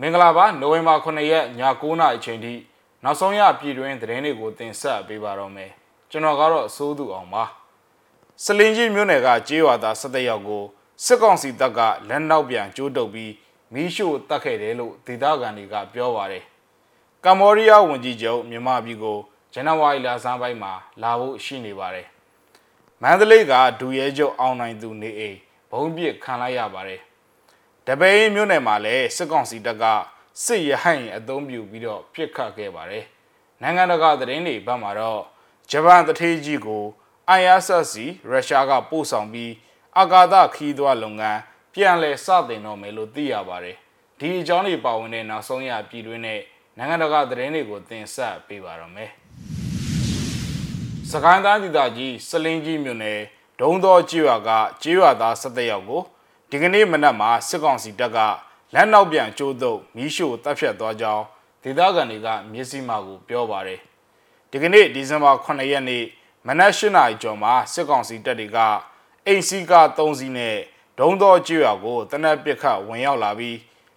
မင်္ဂလာပါနိုဝင်ဘာ9ရက်ည9:00နာရီအချိန်ထိနောက်ဆုံးရပြည်တွင်းသတင်းတွေကိုတင်ဆက်ပေးပါတော့မယ်ကျွန်တော်ကတော့အစိုးသူအောင်ပါစလင်ကြီးမြို့နယ်ကကြေးရွာသား17ယောက်ကိုစစ်ကောင်စီတပ်ကလက်နောက်ပြန်ကျိုးတုပ်ပြီးမီးရှို့တတ်ခဲ့တယ်လို့ဒေသခံတွေကပြောပါတယ်ကမ္ဘောဒီးယားဝန်ကြီးချုပ်မြန်မာပြည်ကိုဇန်နဝါရီလဆန်းပိုင်းမှာလာဖို့ရှိနေပါတယ်မန္တလေးကဒူရဲချုပ်အောင်နိုင်သူနေအိမ်ဘုံပြစ်ခံလိုက်ရပါတယ် တပိန်မြို့နယ်မှာလည်းစစ်ကောင်စီတပ်ကစစ်ရဟန့်ရင်အသုံးပြုပြီးတော့ပြစ်ခတ်ခဲ့ပါတယ်။နိုင်ငံတကာသတင်းတွေဘက်မှာတော့ဂျပန်တထေးကြီးကို ISS ရုရှားကပို့ဆောင်ပြီးအာကာသခီးသွွားလုပ်ငန်းပြန်လည်စတင်တော့မယ်လို့သိရပါတယ်။ဒီအကြောင်းတွေပါဝင်တဲ့နောက်ဆုံးရပြည်တွင်းနဲ့နိုင်ငံတကာသတင်းတွေကိုတင်ဆက်ပေးပါတော့မယ်။စကိုင်းတိုင်းဒေသကြီးစလင်းကြီးမြို့နယ်ဒုံတော်ကျွော်ကကျွော်သား17ယောက်ကို ဒီကနေ့မနက်မှာစစ်ကောင်စီတပ်ကလက်နောက်ပြန်ကျိုးတုပ်မီးရှို့တပ်ဖြတ်သွားကြောင်းဒေသခံတွေကမျက်စိမှကိုပြောပါတယ်ဒီကနေ့ဒီဇင်ဘာ9ရက်နေ့မနက်၈နာရီကျော်မှာစစ်ကောင်စီတပ်တွေကအိမ်စီကာ3စီးနဲ့ဒုံတော်ကျွော်ကိုတနက်ပစ်ခတ်ဝင်ရောက်လာပြီး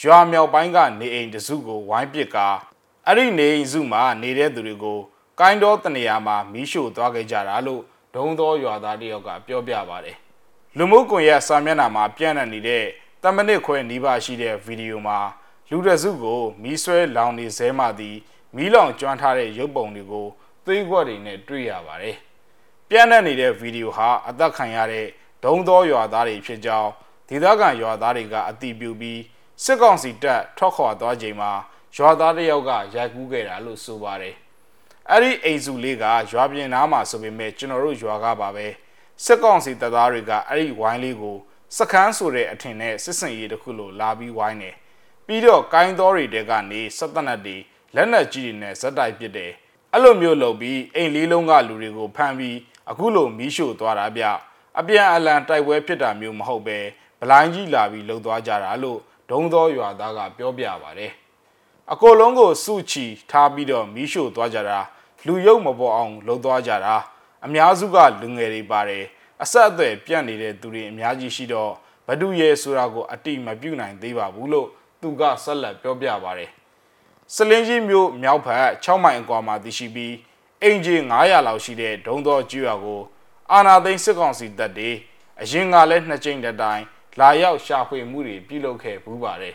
ရွာမြောက်ပိုင်းကနေအိမ်တစုကိုဝိုင်းပစ်ကာအဲ့ဒီနေအိမ်စုမှာနေတဲ့သူတွေကိုကိုင်းတော်တနေရာမှာမီးရှို့သွားခဲ့ကြတာလို့ဒုံတော်ရွာသားတယောက်ကပြောပြပါတယ် လူမှုကွန်ရက်စာမျက်နှာမှာပြန့်နှံ့နေတဲ့တမနစ်ခွဲနီးပါးရှိတဲ့ဗီဒီယိုမှာလူတစုကိုမီးဆွဲလောင်နေစဲမှသည်မီးလောင်ကျွမ်းထားတဲ့ရုပ်ပုံတွေကိုသွေးခွက်တွေနဲ့တွေ့ရပါတယ်။ပြန့်နှံ့နေတဲ့ဗီဒီယိုဟာအသက်ခံရတဲ့ဒုံသောရွာသားတွေဖြစ်ကြောင်းဒေသခံရွာသားတွေကအတိပြုပြီးစစ်ကောင်စီတပ်ထွက်ခွာသွားချိန်မှာရွာသားတယောက်ကရိုက်ကူးခဲ့တာလို့ဆိုပါတယ်။အဲ့ဒီအိမ်စုလေးကရွာပြင်နားမှာဆိုပေမဲ့ကျွန်တော်တို့ရွာကပါပဲ။ စစ်ကောင်စီတပ်သားတွေကအဲ့ဒီဝိုင်းလေးကိုစခန်းဆိုတဲ့အထင်နဲ့စစ်စင်ရေးတစ်ခုလိုလာပြီးဝိုင်းတယ်ပြီးတော့ကိုင်းတော်တွေတဲကနေစက်တနက်တွေလက်နက်ကြီးတွေနဲ့ဇက်တိုက်ပစ်တယ်အဲ့လိုမျိုးလုပ်ပြီးအိမ်လေးလုံးကလူတွေကိုဖမ်းပြီးအခုလိုမီးရှို့သွားတာဗျအပြန်အလှန်တိုက်ပွဲဖြစ်တာမျိုးမဟုတ်ပဲဗလိုင်းကြီးလာပြီးလှုပ်သွားကြတာလို့ဒုံသောရွာသားကပြောပြပါတယ်အကိုလုံးကိုစုချီထားပြီးတော့မီးရှို့သွားကြတာလူရုပ်မပေါ်အောင်လှုပ်သွားကြတာ အများစုကလူငယ်တွေပါတယ်အဆက်အသွယ်ပြန့်နေတဲ့သူတွေအများကြီးရှိတော့ဘဒုရဲဆိုတာကိုအတိမပြုတ်နိုင်သေးပါဘူးလို့သူကဆက်လက်ပြောပြပါတယ်စလင်းကြီးမျိုးမြောက်ဖက်6မိုင်အကွာမှာတည်ရှိပြီးအင်ဂျီ900လောက်ရှိတဲ့ဒုံတော်ကျွော်ကိုအာနာသိန်းစစ်ကောင်စီတပ်တွေအရင်ကလည်းနှစ်ကြိမ်တစ်တိုင်လာရောက်ရှာဖွေမှုတွေပြုလုပ်ခဲ့ဘူးပါတယ်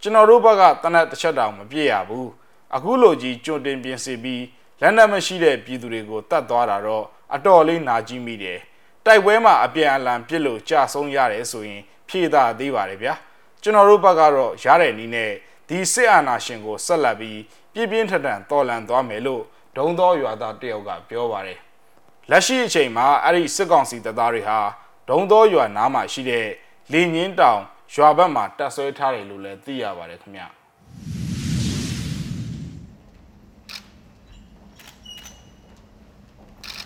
ကျွန်တော်တို့ဘက်ကတနက်တစ်ချက်တောင်မပြည့်ရဘူးအခုလိုကြီးကြွတင်ပြင်ဆင်ပြီး လက်နက်မရှိတဲ့ပြည်သူတွေကိုတတ်သွားတာတော့အတော်လေးနာကြည့်မိတယ်တိုက်ပွဲမှာအပြန်အလှန်ပြစ်လို့ကြာဆုံးရတယ်ဆိုရင် ဖြေသာသေးပါတယ်ဗျာကျွန်တော်တို့ဘက်ကတော့ရတဲ့နည်းနဲ့ဒီစစ်အာဏာရှင်ကိုဆက်လက်ပြီးပြင်းပြင်းထန်ထန်တော်လှန်သွားမယ်လို့ဒုံသောရွာသားတယောက်ကပြောပါတယ်လက်ရှိအချိန်မှာအဲ့ဒီစစ်ကောင်စီတပ်သားတွေဟာဒုံသောရွာနားမှာရှိတဲ့လင်းငင်းတောင်ရွာဘက်မှာတပ်ဆွဲထားတယ်လို့လည်းသိရပါတယ်ခင်ဗျာ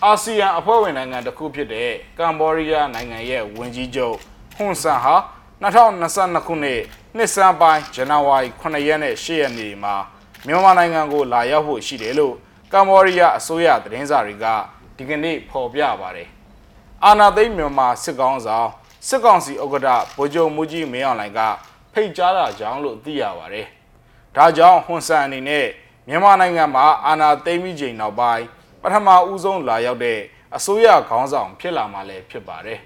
အာဆီယံအဖွဲ့ဝင်နိုင်ငံတစ်ခုဖြစ်တဲ့ကမ်ဘောဒီးယားနိုင်ငံရဲ့ဝန်ကြီးချုပ်ဟွန်ဆန်ဟာ2022ခုနှစ်နှစ်စန်းပိုင်းဇန်နဝါရီ9ရက်နဲ့10ရက်နေ့မှာမြန်မာနိုင်ငံကိုလာရောက်ဖို့ရှိတယ်လို့ကမ်ဘောဒီးယားအစိုးရသတင်းစာတွေကဒီကနေ့ဖော်ပြပါတယ်။အာနာသိန်းမြန်မာစစ်ကောင်ဆောင်စစ်ကောင်စီဥက္ကဋ္ဌဗိုလ်ချုပ်မူကြီးမင်းအောင်လှိုင်ကဖိတ်ကြားတာကြောင့်လို့သိရပါတယ်။ဒါကြောင့်ဟွန်ဆန်အနေနဲ့မြန်မာနိုင်ငံမှာအာနာသိန်းပြီးချိန်နောက်ပိုင်း ပထမဦးဆုံးလာရောက်တဲ့အစိုးရခေါင်းဆောင်ဖြစ်လာမှလည်းဖြစ်ပါတယ်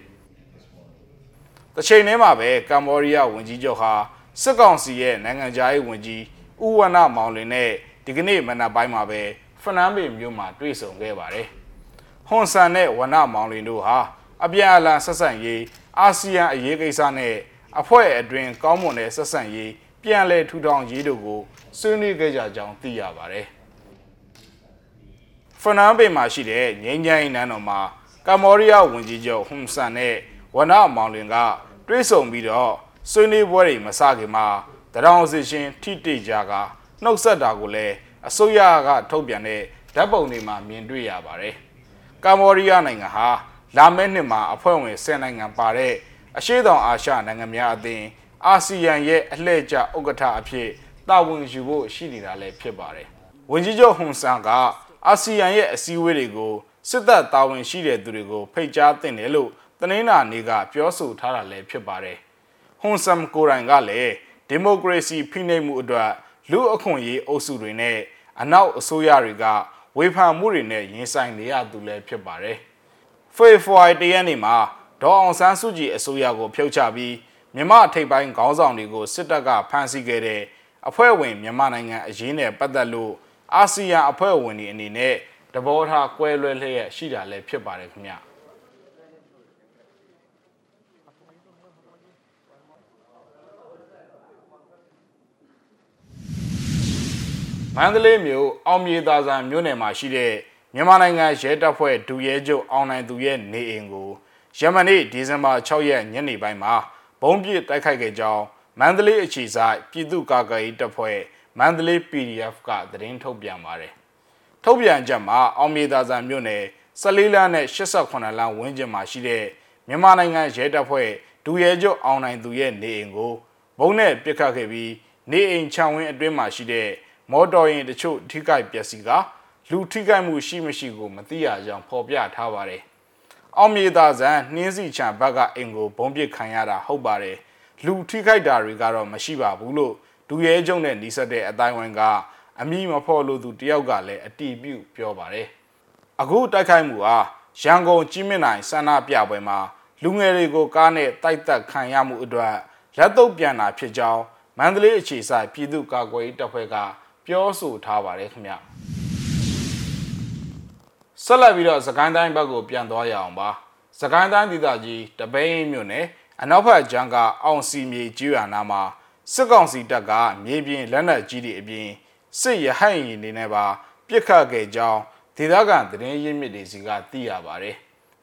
။တစ်ချိန်တည်းမှာပဲကမ္ဘောဒီးယားဝန်ကြီးချုပ်ဟာစစ်ကောင်စီရဲ့နိုင်ငံခြားရေးဝန်ကြီးဦးဝဏ္ဏမောင်လင်နဲ့ဒီကနေ့မနက်ပိုင်းမှာပဲဖနန်းပေမြို့မှာတွေ့ဆုံခဲ့ပါတယ်။ဟွန်ဆန်နဲ့ဝဏ္ဏမောင်လင်တို့ဟာအပြန်အလှန်ဆက်ဆံရေးအာဆီယံအရေးကိစ္စနဲ့အဖွဲ့အတွင်းကောင်းမွန်တဲ့ဆက်ဆံရေးပြန်လည်ထူထောင်ရေးတို့ကိုဆွေးနွေးခဲ့ကြကြောင်းသိရပါတယ်။ ဖနန်ပေမှာရှိတဲ့ငိမ့်ချိုင်းနန်းတော်မှာကမ္ဘောဒီးယားဝန်ကြီးချုပ်ဟွန်ဆန်နဲ့ဝနမောင်လင်ကတွေ့ဆုံပြီးတော့ဆွေးနွေးပွဲတွေမစခင်မှာတရောင်စီရှင်ထိတိကြကနှုတ်ဆက်တာကိုလည်းအစိုးရကထုတ်ပြန်တဲ့ဓာတ်ပုံတွေမှာမြင်တွေ့ရပါတယ်။ကမ္ဘောဒီးယားနိုင်ငံဟာလာမယ့်နှစ်မှာအဖွဲ့ဝင်10နိုင်ငံပါတဲ့အရှေ့တောင်အာရှနိုင်ငံများအသင်းအာဆီယံရဲ့အလှည့်ကျဥက္ကဋ္ဌအဖြစ်တာဝန်ယူဖို့ရှိနေတာလည်းဖြစ်ပါတယ်။ဝန်ကြီးချုပ်ဟွန်ဆန်က အာဆီယံရဲ့အစည်းအဝေးတွေကိုစစ်တပ်တာဝန်ရှိတဲ့သူတွေကိုဖိတ်ကြားသင့်တယ်လို့တနင်္လာနေ့ကပြောဆိုထားတာလည်းဖြစ်ပါတယ်။ဟွန်ဆမ်ကိုရိုင်ကလည်းဒဒီမိုကရေစီဖိနှိပ်မှုအတွက်လူအခွင့်အရေးအုပ်စုတွေနဲ့အနောက်အစိုးရတွေကဝေဖန်မှုတွေနဲ့ရင်ဆိုင်နေရသူလည်းဖြစ်ပါတယ်။ဖေဖော်ဝါရီတရက်နေ့မှာဒေါ်အောင်ဆန်းစုကြည်အစိုးရကိုဖျောက်ချပြီးမြန်မာထိပ်ပိုင်းခေါင်းဆောင်တွေကိုစစ်တပ်ကဖမ်းဆီးခဲ့တဲ့အဖွဲ့ဝင်မြန်မာနိုင်ငံအရေးနဲ့ပတ်သက်လို့ အာဆီယံအဖွဲ့ဝင်တွေအနေနဲ့တဘောထားကွဲလွဲလျက်ရှိတာလည်းဖြစ်ပါတယ်ခင်ဗျာမန္တလေးမြို့အောင်မြေသာဆန်မြို့နယ်မှာရှိတဲ့မြန်မာနိုင်ငံရဲတပ်ဖွဲ့ဒူရဲချုပ်အောင်နိုင်သူရဲ့နေအိမ်ကိုယမနေ့ဒီဇင်ဘာ6ရက်ညနေပိုင်းမှာဘုံပြစ်တိုက်ခိုက်ခဲ့ကြောင်းမန္တလေးအခြေစိုက်ပြည်သူ့ကာကွယ်ရေးတပ်ဖွဲ့ မန္တလေး PDF ကသတင်းထုတ်ပြန်ပါတယ်။ထုတ်ပြန်ချက်မှာအောင်မြေသာဆန်မြို့နယ်14လမ်းနဲ့88လမ်းဝန်းကျင်မှာရှိတဲ့မြန်မာနိုင်ငံရဲတပ်ဖွဲ့ဒူရဲချုပ်အောင်နိုင်သူရဲ့နေအိမ်ကိုဘုံနဲ့ပစ်ခတ်ခဲ့ပြီးနေအိမ်ခြံဝင်းအတွင်းမှာရှိတဲ့မော်တော်ယာဉ်တချို့ထိခိုက်ပျက်စီးကလူထိခိုက်မှုရှိမရှိကိုမသိရကြောင်းဖော်ပြထားပါတယ်။အောင်မြေသာဇန်နှင်းစီချံဘက်ကအိမ်ကိုဘုံပစ်ခံရတာဟုတ်ပါတယ်။လူထိခိုက်တာတွေကတော့မရှိပါဘူးလို့ ဒူရဲကျုံနဲ့နှီးဆက်တဲ့အတိုင်းဝိုင်းကအမိမဖော်လို့သူတယောက်ကလည်းအတီးပြုတ်ပြောပါတယ်။အခုတိုက်ခိုက်မှုဟာရန်ကုန်ကြီးမြင့်နိုင်ဆန္ဒပြပွဲမှာလူငယ်တွေကိုကားနဲ့တိုက်တက်ခံရမှုအတွက်လက်တော့ပြန်တာဖြစ်ကြောင်းမန္တလေးအခြေစိုက်ပြည်သူ့ကာကွယ်ရေးတပ်ဖွဲ့ကပြောဆိုထားပါတယ်ခင်ဗျဆက်လက်ပြီးတော့စကိုင်းတိုင်းဘက်ကိုပြန်သွားရအောင်ပါစကိုင်းတိုင်းဒေသကြီးတပိန်းမြို့နယ်အနောက်ဘက်ဂျန်ကအောင်စီမြေကျွရနာမှာ စစ်ကောင်စီတပ်ကမြေပြင်လက်နက်ကြီးတွေအပြင်စစ်ရဟတ်ရင်တွေနဲ့ပါပြစ်ခတ်ခဲ့ကြောင်းဒေသခံသတင်းရင်းမြစ်တွေစီကသိရပါတယ်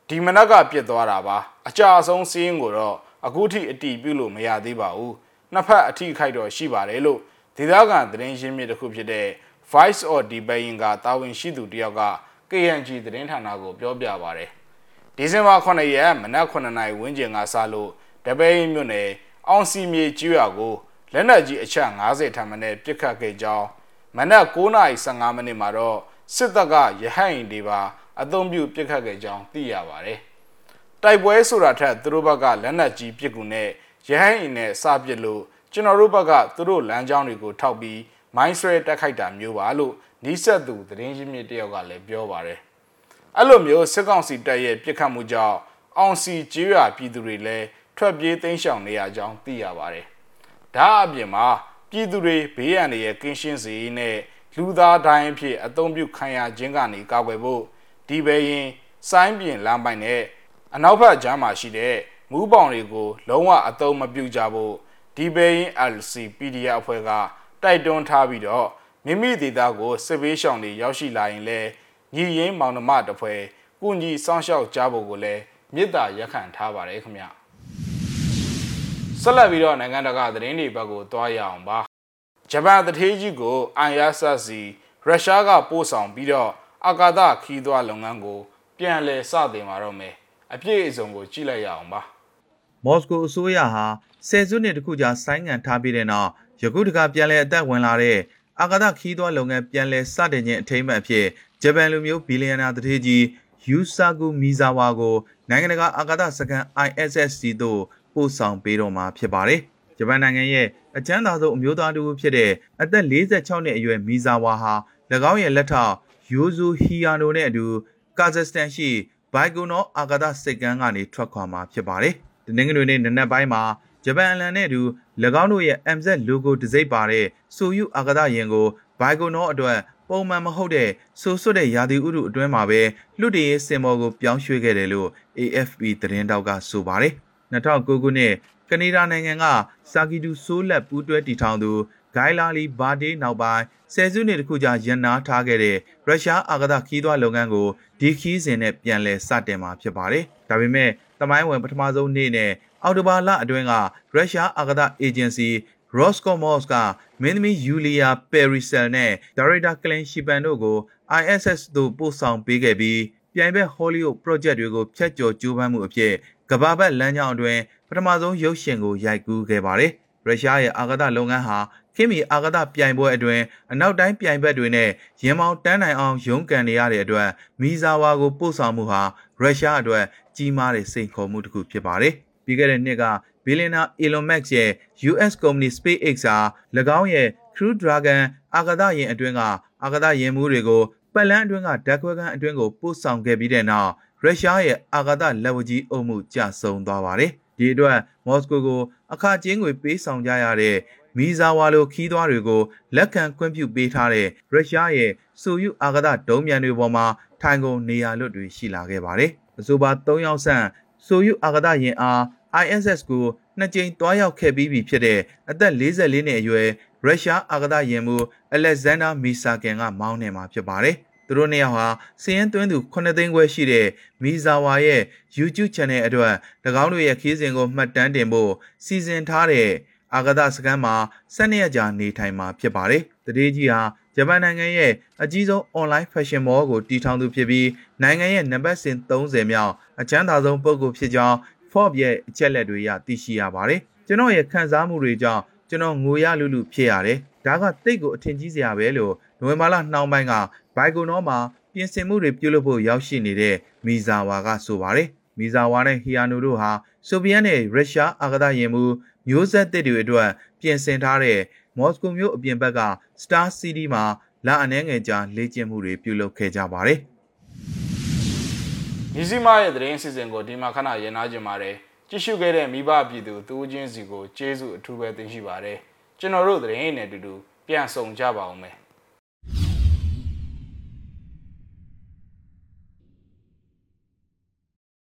ဒီမနက်ကပြစ်သွားတာပါအကြအဆုံးစီးရင်ကိုတော့အခုထိအတီးပြုလို့မရသေးပါဘူးနှစ်ဖက်အထိခိုက်တော့ရှိပါတယ်လို့ဒေသခံသတင်းရင်းမြစ်တစ်ခုဖြစ်တဲ့ Voice of Debating ကတာဝန်ရှိသူတယောက်က KNG သတင်းဌာနကိုပြောပြပါဗျ။ဒီဇင်ဘာ9ရက်မနက်9နာရီဝန်းကျင်ကစလို့တပိန်းမြို့နယ်အောင်စီမြေကျွော်ကို လက်နက်ကြီးအချက်50ထံမှနဲ့ပစ်ခတ်ခဲ့ကြောင်းမနက်9:15မိနစ်မှာတော့စစ်တပ်ကရဟတ်ရင်တွေပါအသုံးပြုပစ်ခတ်ခဲ့ကြောင်းသိရပါတယ်။တိုက်ပွဲဆိုတာထက်သူတို့ဘက်ကလက်နက်ကြီးပစ်ကူနဲ့ရဟတ်ရင်နဲ့စပစ်လို့ကျွန်တော်တို့ဘက်ကသူတို့လမ်းကြောင်းတွေကိုထောက်ပြီးမိုင်းဆွဲတက်ခိုက်တာမျိုးပါလို့နီးစပ်သူသတင်းရင်းမြစ်တယောက်ကလည်းပြောပါတယ်အဲ့လိုမျိုးစစ်ကောင်စီတပ်ရဲ့ပြစ်ခတ်မှုကြောင့်အောင်စီကျေးရွာပြည်သူတွေလည်းထွက်ပြေးတိမ်းရှောင်နေရကြောင်းသိရပါတယ် ဒါအပြင်မှာပြည်သူတွေဘေးရန်တွေရဲ့ကင်းရှင်းစေနဲ့လူသားတိုင်းအဖြစ်အသုံးပြုခံရခြင်းကနေကာကွယ်ဖို့ဒီပဲရင်စိုင်းပြင်လမ်းပိုင်းနဲ့အနောက်ဘက်ကြားမှာရှိတဲ့မူးပေါင်တွေကိုလုံးဝအသုံးမပြုကြဖို့ဒီဘေးရင် LC PDF အဖွဲ့ကတိုက်တွန်းထားပြီးတော့မိမိဒေသကိုစစ်ပေးရှောင်တွေရောက်ရှိလာရင်လည်းညီရင်းမောင်နှမတဖွဲကုညီစောင့်ရှောက်ကြဖို့ကိုလည်းမေတ္တာရက်ခံထားပါတယ်ခင်ဗျ ဆက်လက်ပြီးတော့နိုင်ငံတကာသတင်းတွေဘက်ကိုတွားရအောင်ပါဂျပန်တထေးကြီးကို ISS ရုရှားကပို့ဆောင်ပြီးတော့အာကာသခီးသွွားလုပ်ငန်းကို ပြန်လည်စတင်มาတော့မယ်အပြည့်အစုံကိုကြည့်လိုက်ရအောင်ပါမော်စကိုအစိုးရဟာဆယ်စုနှစ်တခုကြာဆိုင်းငံ့ထားပြီးတဲ့နောက်ယခုတကပြန်လည်အသက်ဝင်လာတဲ့အာကာသခီးသွွားလုပ်ငန်းပြန်လည်စတင်ခြင်းအထိမ်းအမှတ်အဖြစ်ဂျပန်လူမျိုးဘီလီယံနာတထေးကြီးယူဆာဂူမီဇာဝါကိုနိုင်ငံတကာအာကာသစခန်း ISS သို့ ပို့ဆောင်ပေးတော့မှာဖြစ်ပါတယ်။ဂျပန်နိုင်ငံရဲ့အချမ်းသာဆုံးအမျိုးသားတူဖြစ်တဲ့အသက်46နှစ်အရွယ်မီဇာဝါဟာ၎င်းရဲ့လက်ထောက်ယိုဇူဟီယာနိုနဲ့အတူကာဇက်စတန်ရှိဘိုင်ဂိုနောအာကာသစိတ်ကမ်းကနေထွက်ခွာမှာဖြစ်ပါတယ်။ဒီနေ့ကနေ့နနက်ပိုင်းမှာဂျပန်အလံနဲ့အတူ၎င်းတို့ရဲ့ MZ logo တစိမ့်ပါတဲ့ဆိုယူအာကာသယာဉ်ကိုဘိုင်ဂိုနောအတွက်ပုံမှန်မဟုတ်တဲ့ဆိုဆွတ်တဲ့ရာသီဥတုအတွင်းမှာပဲလွတ်တည်ရေးစင်မော်ကိုပြောင်းရွှေ့ခဲ့တယ်လို့ AFP သတင်းတောက်ကဆိုပါတယ် 2009ခုနှစ်ကနေဒါနိုင်ငံကစာကီတူဆိုးလက်ပူးတွဲတီထောင်သူဂိုင်လာလီဘာဒေးနောက်ပိုင်းဆယ်စုနှစ်တခုကြာရန်နာထားခဲ့တဲ့ရုရှားအာကာသခီးသွွားလုပ်ငန်းကိုဒီခီးစဉ်နဲ့ပြန်လည်စတင်မှာဖြစ်ပါတယ်။ဒါပေမဲ့တမိုင်းဝင်ပထမဆုံးနေ့နဲ့အော်တိုဘာလအတွင်းကရုရှားအာကာသအေဂျင်စီ Roscosmos ကမင်းသမီးယူလီယာပယ်ရီဆယ်နဲ့ဒါရိုက်တာကလင်ရှီပန်တို့ကို ISS သို့ပို့ဆောင်ပေးခဲ့ပြီးပြိုင်ဘက် Hollywood project တွေကိုဖျက်ကျော်ကြိုးပမ်းမှုအဖြစ် ကဘာဘတ်လမ်းကြောင်းအတွင်းပထမဆုံးရုပ်ရှင်ကိုရိုက်ကူးခဲ့ပါတယ်။ရုရှားရဲ့အာကာသလုပ်ငန်းဟာခင်မီအာကာသပြိုင်ပွဲအတွင်းအနောက်တိုင်းပြိုင်ဘက်တွေနဲ့ရင်မောင်းတန်းနိုင်အောင်ရုန်းကန်နေရတဲ့အတွက်မီဇာဝါကိုပို့ဆောင်မှုဟာရုရှားအတွက်ကြီးမားတဲ့စိန်ခေါ်မှုတစ်ခုဖြစ်ပါတယ်။ပြီးခဲ့တဲ့နှစ်ကဘီလီယံနာ Elon Musk ရဲ့ US company SpaceX ဟာ၎င်းရဲ့ Crew Dragon အာကာသယာဉ်အတွင်းကအာကာသယာဉ်မှုတွေကိုပတ်လန်းအတွင်းကဓာတ်ခွဲခန်းအတွင်းကိုပို့ဆောင်ခဲ့ပြီးတဲ့နောက်ရုရှားရဲ့အာကာသလက်ဝကြီးအုပ်မှုကျဆုံးသွားပါတယ်။ဒီအတွက်မော်စကိုကိုအခကျင်းငွေပေးဆောင်ကြရတဲ့မီဇာဝါလိုခီးသွားတွေကိုလက်ခံခွင့်ပြုပေးထားတဲ့ရုရှားရဲ့ဆိုယုအာကာသဒုံးမြန်တွေပေါ်မှာထိုင်ကုန်နေရာလွတ်တွေရှိလာခဲ့ပါတယ်။အဆိုပါ၃ယောက်ဆန့်ဆိုယုအာကာသယာဉ်အား ISS ကိုနှစ်ကြိမ်တွားရောက်ခဲ့ပြီးပြီဖြစ်တဲ့အသက်44နှစ်အရွယ်ရုရှားအာကာသယာဉ်မှူးအလက်ဇန်ဒါမီဆာကင်ကမောင်းနေမှာဖြစ်ပါတယ်။ သူတို့နှစ်ယောက်ဟာစီးရင်သွင်းသူ9သိန်းခွဲရှိတဲ့မီဇာဝါရဲ့ YouTube Channel အတွက်၎င်းတို့ရဲ့ခီးစဉ်ကိုမှတ်တမ်းတင်ဖို့စီစဉ်ထားတဲ့အာဂဒစကန်မှာ12ရက်ကြာနေထိုင်မှာဖြစ်ပါတယ်။တတိကြီးဟာဂျပန်နိုင်ငံရဲ့အကြီးဆုံး online fashion mall ကိုတည်ထောင်သူဖြစ်ပြီးနိုင်ငံရဲ့နံပါတ်စဉ်30မြောက်အချမ်းသာဆုံးပုဂ္ဂိုလ်ဖြစ်ကြောင်း Forbes ရဲ့အချက်လက်တွေအရသိရှိရပါတယ်။ကျွန်တော်ရဲ့ခံစားမှုတွေကြောင့်ကျွန်တော်ငိုရလူလူဖြစ်ရတယ်။ဒါကတိတ်ကိုအထင်ကြီးစရာပဲလို့ နိုဝင်ဘာလနှောင်းပိုင်းကဘိုင်ကိုနောမှာပြင်ဆင်မှုတွေပြုလုပ်ဖို့ရောက်ရှိနေတဲ့မီဇာဝါကဆိုပါတယ်။မီဇာဝါနဲ့ဟီယာနိုတို့ဟာဆိုဗီယက်နဲ့ရုရှားအာကာသယာဉ်မှုမျိုးဆက်သစ်တွေအတွက်ပြင်ဆင်ထားတဲ့မော်စကိုမြို့အပြင်ဘက်က Star City မှာလာအနှဲငယ်ကြာလေ့ကျင့်မှုတွေပြုလုပ်ခဲ့ကြပါတယ်။မြစည်းမရဲ့သတင်းအစီအစဉ်ကိုဒီမှာခဏရည်နာကြင်ပါတယ်ကြည့်ရှုခဲ့တဲ့မိဘပြည်သူတူးချင်းစီကိုကျေးဇူးအထူးပဲတင်ရှိပါတယ်ကျွန်တော်တို့သတင်းနဲ့အတူတူပြန်ဆောင်ကြပါအောင်မယ်